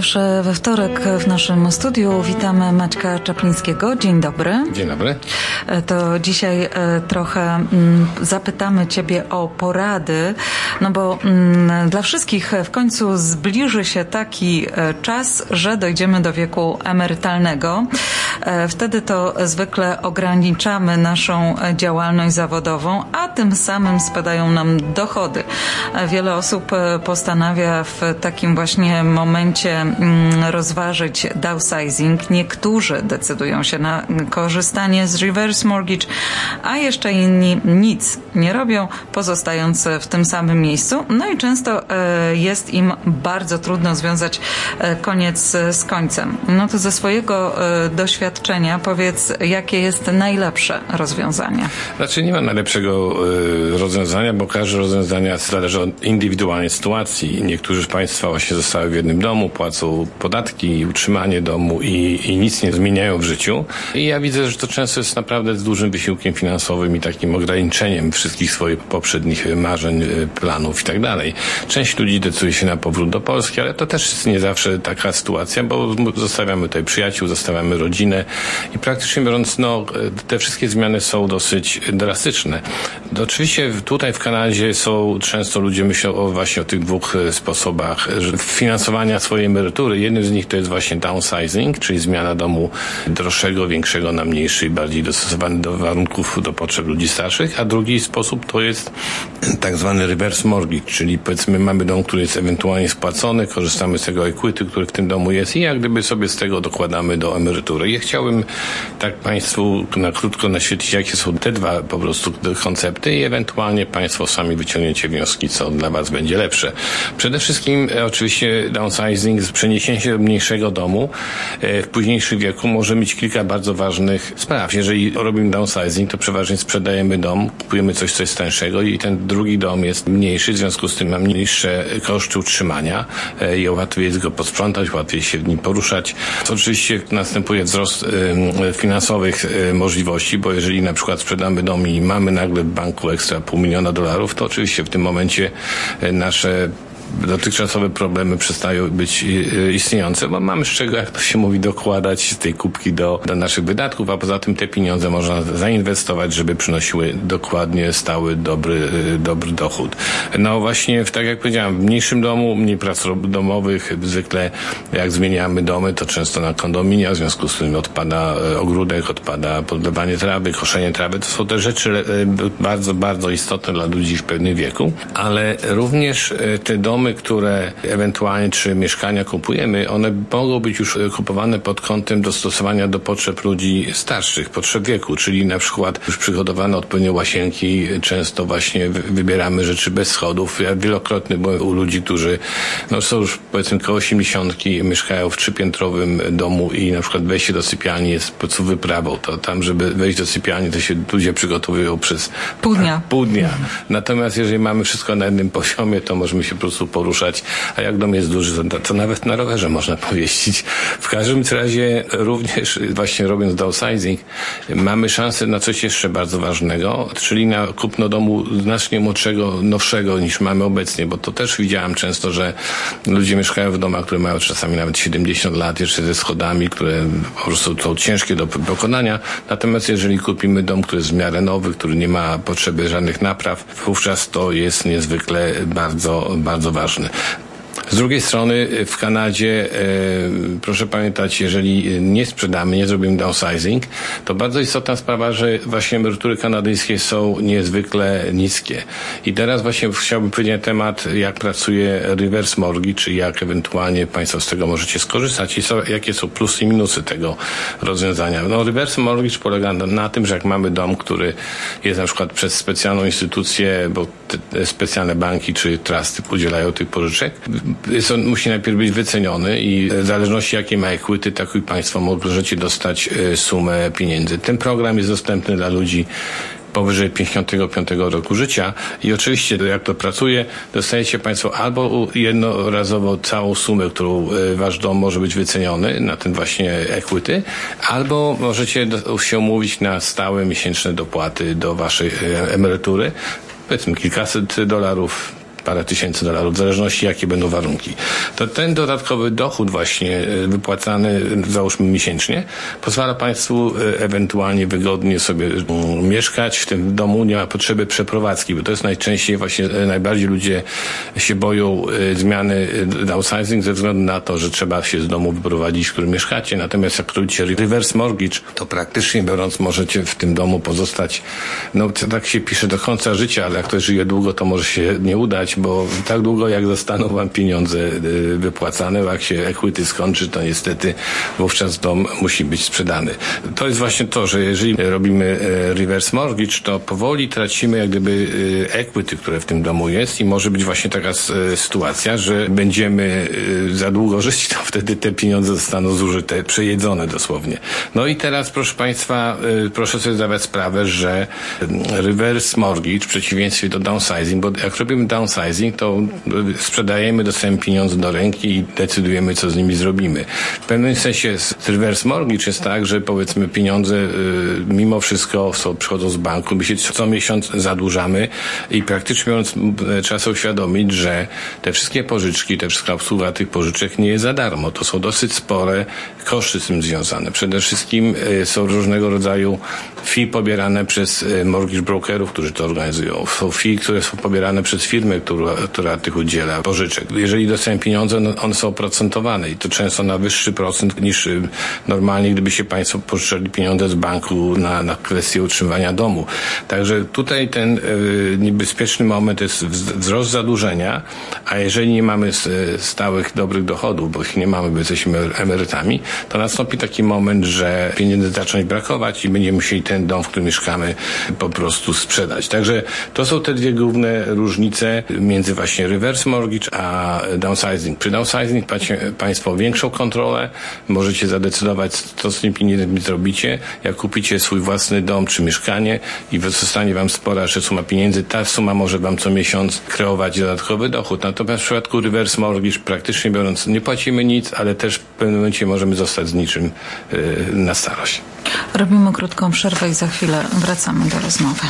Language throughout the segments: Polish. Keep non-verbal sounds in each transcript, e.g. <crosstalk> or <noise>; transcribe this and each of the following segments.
zawsze we wtorek w naszym studiu witamy Maćka Czaplińskiego. Dzień dobry. Dzień dobry. To dzisiaj e, trochę mm, zapytamy Ciebie o porady, no bo mm, dla wszystkich w końcu zbliży się taki e, czas, że dojdziemy do wieku emerytalnego. E, wtedy to zwykle ograniczamy naszą działalność zawodową, a tym samym spadają nam dochody. Wiele osób postanawia w takim właśnie momencie rozważyć downsizing. Niektórzy decydują się na korzystanie z reverse mortgage, a jeszcze inni nic nie robią, pozostając w tym samym miejscu. No i często e, jest im bardzo trudno związać e, koniec z końcem. No to ze swojego e, doświadczenia powiedz, jakie jest najlepsze rozwiązanie? Znaczy nie ma najlepszego rozwiązania, bo każde rozwiązanie zależy od indywidualnej sytuacji. Niektórzy z Państwa właśnie zostały w jednym domu, płacą podatki, utrzymanie domu i, i nic nie zmieniają w życiu. I ja widzę, że to często jest naprawdę z dużym wysiłkiem finansowym i takim ograniczeniem wszystkich swoich poprzednich marzeń, planów i tak dalej. Część ludzi decyduje się na powrót do Polski, ale to też jest nie zawsze taka sytuacja, bo zostawiamy tutaj przyjaciół, zostawiamy rodzinę i praktycznie biorąc, no, te wszystkie zmiany są dosyć drastyczne. Oczywiście tutaj w Kanadzie są często ludzie myślą o właśnie o tych dwóch sposobach finansowania swojej emerytury. Jednym z nich to jest właśnie downsizing, czyli zmiana domu droższego, większego na mniejszy i bardziej dostosowany do warunków, do potrzeb ludzi starszych, a drugi sposób to jest tak zwany reverse mortgage, czyli powiedzmy mamy dom, który jest ewentualnie spłacony, korzystamy z tego equity, który w tym domu jest i jak gdyby sobie z tego dokładamy do emerytury. Ja chciałbym tak Państwu na krótko naświetlić, jakie są te dwa po prostu koncepty i ewentualnie Państwo sami wyciągniecie wnioski, co dla Was będzie lepsze. Przede wszystkim oczywiście downsizing, przeniesienie się do mniejszego domu e, w późniejszym wieku może mieć kilka bardzo ważnych spraw. Jeżeli robimy downsizing, to przeważnie sprzedajemy dom, kupujemy coś, co jest tańszego i ten drugi dom jest mniejszy, w związku z tym ma niższe koszty utrzymania e, i łatwiej jest go posprzątać, łatwiej się w nim poruszać. Oczywiście następuje wzrost finansowych możliwości, bo jeżeli na przykład sprzedamy dom i mamy nagle w banku ekstra pół miliona dolarów, to oczywiście w tym momencie nasze dotychczasowe problemy przestają być e, istniejące, bo mamy z czego, jak to się mówi, dokładać tej kubki do, do naszych wydatków, a poza tym te pieniądze można zainwestować, żeby przynosiły dokładnie stały, dobry, e, dobry dochód. No właśnie, tak jak powiedziałem, w mniejszym domu, mniej prac domowych, zwykle jak zmieniamy domy, to często na kondominia, w związku z tym odpada ogródek, odpada podlewanie trawy, koszenie trawy. To są te rzeczy bardzo, bardzo istotne dla ludzi w pewnym wieku, ale również te domy domy, które ewentualnie czy mieszkania kupujemy, one mogą być już kupowane pod kątem dostosowania do potrzeb ludzi starszych, potrzeb wieku, czyli na przykład już przygotowane odpowiednio łazienki, często właśnie wybieramy rzeczy bez schodów. Ja wielokrotnie byłem u ludzi, którzy no, są już powiedzmy koło 80 mieszkają w trzypiętrowym domu i na przykład wejście do sypialni jest po prostu wyprawą. To tam, żeby wejść do sypialni, to się ludzie przygotowują przez pół dnia. Pół dnia. Natomiast jeżeli mamy wszystko na jednym poziomie, to możemy się po prostu poruszać, a jak dom jest duży, to, nawet na rowerze można powieścić. W każdym razie również właśnie robiąc downsizing mamy szansę na coś jeszcze bardzo ważnego, czyli na kupno domu znacznie młodszego, nowszego niż mamy obecnie, bo to też widziałem często, że ludzie mieszkają w domach, które mają czasami nawet 70 lat, jeszcze ze schodami, które po prostu są ciężkie do pokonania. Natomiast jeżeli kupimy dom, który jest w miarę nowy, który nie ma potrzeby żadnych napraw, wówczas to jest niezwykle bardzo, bardzo ważne Z drugiej strony w Kanadzie, e, proszę pamiętać, jeżeli nie sprzedamy, nie zrobimy downsizing, to bardzo istotna sprawa, że właśnie emerytury kanadyjskie są niezwykle niskie. I teraz właśnie chciałbym powiedzieć na temat, jak pracuje reverse mortgage, czy jak ewentualnie Państwo z tego możecie skorzystać i jakie są plusy i minusy tego rozwiązania. No, reverse mortgage polega na, na tym, że jak mamy dom, który jest na przykład przez specjalną instytucję, bo specjalne banki czy trusty udzielają tych pożyczek, jest on, musi najpierw być wyceniony i w zależności jakie ma equity, tak i Państwo możecie dostać e, sumę pieniędzy. Ten program jest dostępny dla ludzi powyżej 55 roku życia i oczywiście jak to pracuje, dostajecie Państwo albo jednorazowo całą sumę, którą e, Wasz dom może być wyceniony na ten właśnie equity, albo możecie się umówić na stałe miesięczne dopłaty do Waszej e, emerytury, powiedzmy kilkaset dolarów, parę tysięcy dolarów, w zależności jakie będą warunki. To ten dodatkowy dochód właśnie e, wypłacany, załóżmy miesięcznie, pozwala Państwu e, ewentualnie wygodnie sobie mieszkać w tym domu, nie ma potrzeby przeprowadzki, bo to jest najczęściej właśnie, e, najbardziej ludzie się boją zmiany downsizing ze względu na to, że trzeba się z domu wyprowadzić, w którym mieszkacie. Natomiast jak robicie reverse mortgage, to praktycznie biorąc możecie w tym domu pozostać, no tak się pisze do końca życia, ale jak ktoś żyje długo, to może się nie udać, bo tak długo jak zostaną wam pieniądze y, wypłacane, jak się equity skończy, to niestety wówczas dom musi być sprzedany. To jest właśnie to, że jeżeli robimy y, reverse mortgage, to powoli tracimy jak gdyby y, equity, które w tym domu jest i może być właśnie taka sytuacja, że będziemy za długo <laughs> żyć, to wtedy te pieniądze zostaną zużyte, przejedzone dosłownie. No i teraz proszę Państwa, proszę sobie zdawać sprawę, że reverse mortgage w przeciwieństwie do downsizing, bo jak robimy downsizing, to sprzedajemy, dostajemy pieniądze do ręki i decydujemy, co z nimi zrobimy. W pewnym sensie reverse mortgage jest tak, że powiedzmy pieniądze y, mimo wszystko są, przychodzą z banku, my się co miesiąc zadłużamy i praktycznie mówiąc trzeba sobie uświadomić, że te wszystkie pożyczki, te wszystka obsługa tych pożyczek nie jest za darmo. To są dosyć spore koszty z tym związane. Przede wszystkim y, są różnego rodzaju fee pobierane przez y, mortgage brokerów, którzy to organizują. Są fee, które są pobierane przez firmę, która, która tych udziela pożyczek. Jeżeli dostają pieniądze, no one są oprocentowane i to często na wyższy procent niż y, normalnie, gdyby się Państwo pożyczali pieniądze z banku na, na kwestię utrzymywania domu. Także tutaj ten y, niebezpieczny moment jest wzrost zadłużenia, a jeżeli nie mamy stałych, dobrych dochodów, bo ich nie mamy, bo jesteśmy emerytami, to nastąpi taki moment, że pieniędzy zaczną brakować i będziemy musieli ten dom, w którym mieszkamy, po prostu sprzedać. Także to są te dwie główne różnice między właśnie reverse mortgage a downsizing. Przy downsizing macie Państwo większą kontrolę, możecie zadecydować, co z tym pieniędzmi zrobicie. Jak kupicie swój własny dom czy mieszkanie i zostanie Wam spora suma pieniędzy, ta suma może Wam co miesiąc kreować dodatkowy dochód. Natomiast w przypadku reverse mortgage praktycznie biorąc nie płacimy nic, ale też w pewnym momencie możemy zostać z niczym yy, na starość. Robimy krótką przerwę i za chwilę wracamy do rozmowy.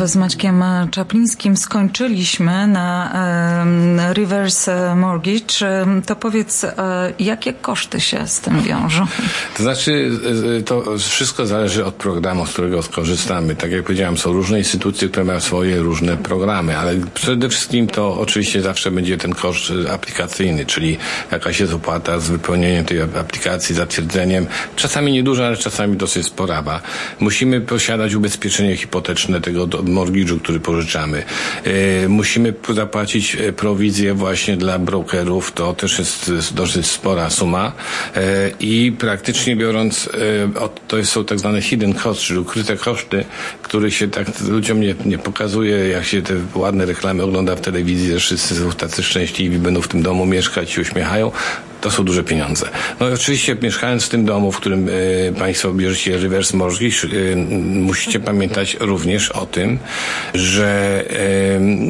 Rozmowy z Maćkiem Czaplińskim. Skończyliśmy na e, reverse mortgage. To powiedz, e, jakie koszty się z tym wiążą? To znaczy, e, to wszystko zależy od programu, z którego skorzystamy. Tak jak powiedziałem, są różne instytucje, które mają swoje różne programy, ale przede wszystkim to oczywiście zawsze będzie ten koszt aplikacyjny, czyli jakaś jest opłata z wypełnieniem tej aplikacji, zatwierdzeniem. Czasami nieduża, ale czasami dosyć sporawa. Musimy posiadać ubezpieczenie hipoteczne tego mortgage'u, który pożyczamy. E, musimy zapłacić e, prowizję właśnie dla brokerów, to też jest dosyć spora suma. E, i praktycznie biorąc, to są tak zwane hidden costs, czyli ukryte koszty, które się tak ludziom nie, nie pokazuje, jak się te ładne reklamy ogląda w telewizji, że wszyscy są tacy szczęśliwi, będą w tym domu mieszkać i uśmiechają to są duże pieniądze. No oczywiście mieszkając w tym domu, w którym y, Państwo bierzecie reverse mortgage, y, musicie pamiętać również o tym, że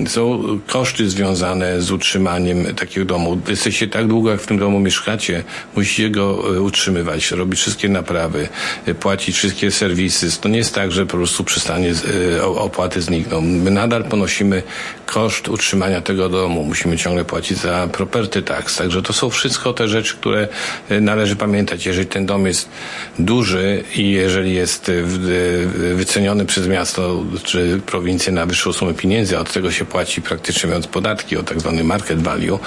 y, są koszty związane z utrzymaniem takiego domu. Jesteście tak długo, jak w tym domu mieszkacie, musicie go utrzymywać, robić wszystkie naprawy, płacić wszystkie serwisy. To nie jest tak, że po prostu przestanie opłaty znikną. My nadal ponosimy koszt utrzymania tego domu. Musimy ciągle płacić za property tax. Także to są wszystko te rzeczy, które e, należy pamiętać. Jeżeli ten dom jest duży i jeżeli jest e, e, wyceniony przez miasto czy prowincję na wyższą sumę pieniędzy, a od tego się płaci praktycznie mówiąc podatki o tak zwany market value,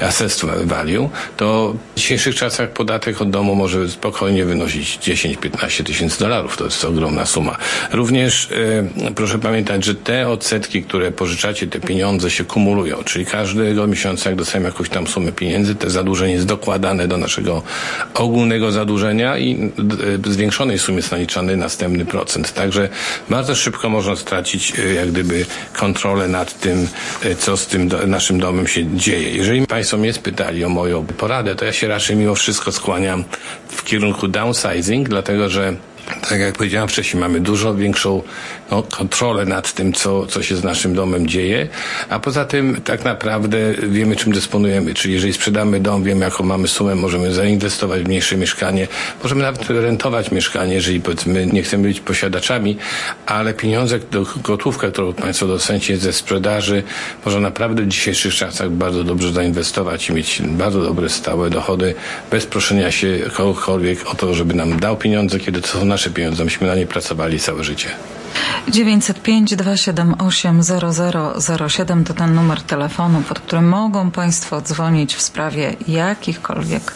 assessed value, to w dzisiejszych czasach podatek od domu może spokojnie wynosić 10-15 tysięcy dolarów. To jest ogromna suma. Również proszę pamiętać, że te odsetki, które pożyczacie, te pieniądze się kumulują, czyli każdego miesiąca, jak dostajemy jakąś tam sumę pieniędzy, te zadłużenie jest do dokładane do naszego ogólnego zadłużenia i w zwiększonej sumie jest naliczany następny procent. Także bardzo szybko można stracić jak gdyby kontrolę nad tym, co z tym naszym domem się dzieje. Jeżeli Państwo mnie spytali o moją poradę, to ja się raczej mimo wszystko skłaniam w kierunku downsizing, dlatego że tak jak powiedziałem wcześniej, mamy dużo większą no, kontrolę nad tym, co, co się z naszym domem dzieje, a poza tym tak naprawdę wiemy, czym dysponujemy. Czyli jeżeli sprzedamy dom, wiemy, jaką mamy sumę, możemy zainwestować w mniejsze mieszkanie, możemy nawet rentować mieszkanie, jeżeli powiedzmy nie chcemy być posiadaczami, ale pieniądze, gotówkę, którą Państwo dostaniecie ze sprzedaży, można naprawdę w dzisiejszych czasach bardzo dobrze zainwestować i mieć bardzo dobre, stałe dochody, bez proszenia się kogokolwiek o to, żeby nam dał pieniądze, kiedy to są nasze pieniądze. Myśmy na nie pracowali całe życie. 905 278 0007 to ten numer telefonu, pod którym mogą Państwo dzwonić w sprawie jakichkolwiek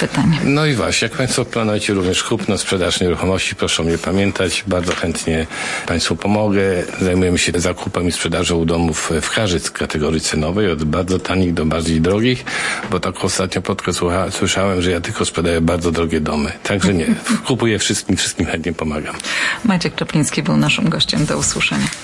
pytań. No i właśnie, jak Państwo planujecie również kupno, sprzedaż nieruchomości, proszę mnie pamiętać. Bardzo chętnie Państwu pomogę. Zajmujemy się zakupem i sprzedażą domów w każdej kategorii cenowej, od bardzo tanich do bardziej drogich, bo tak ostatnio plotkę słyszałem, że ja tylko sprzedaję bardzo drogie domy. Także nie, <laughs> kupuję wszystkim, wszystkim chętnie pomagam. Maciek Czepliński był naszym gościem. Do usłyszenia.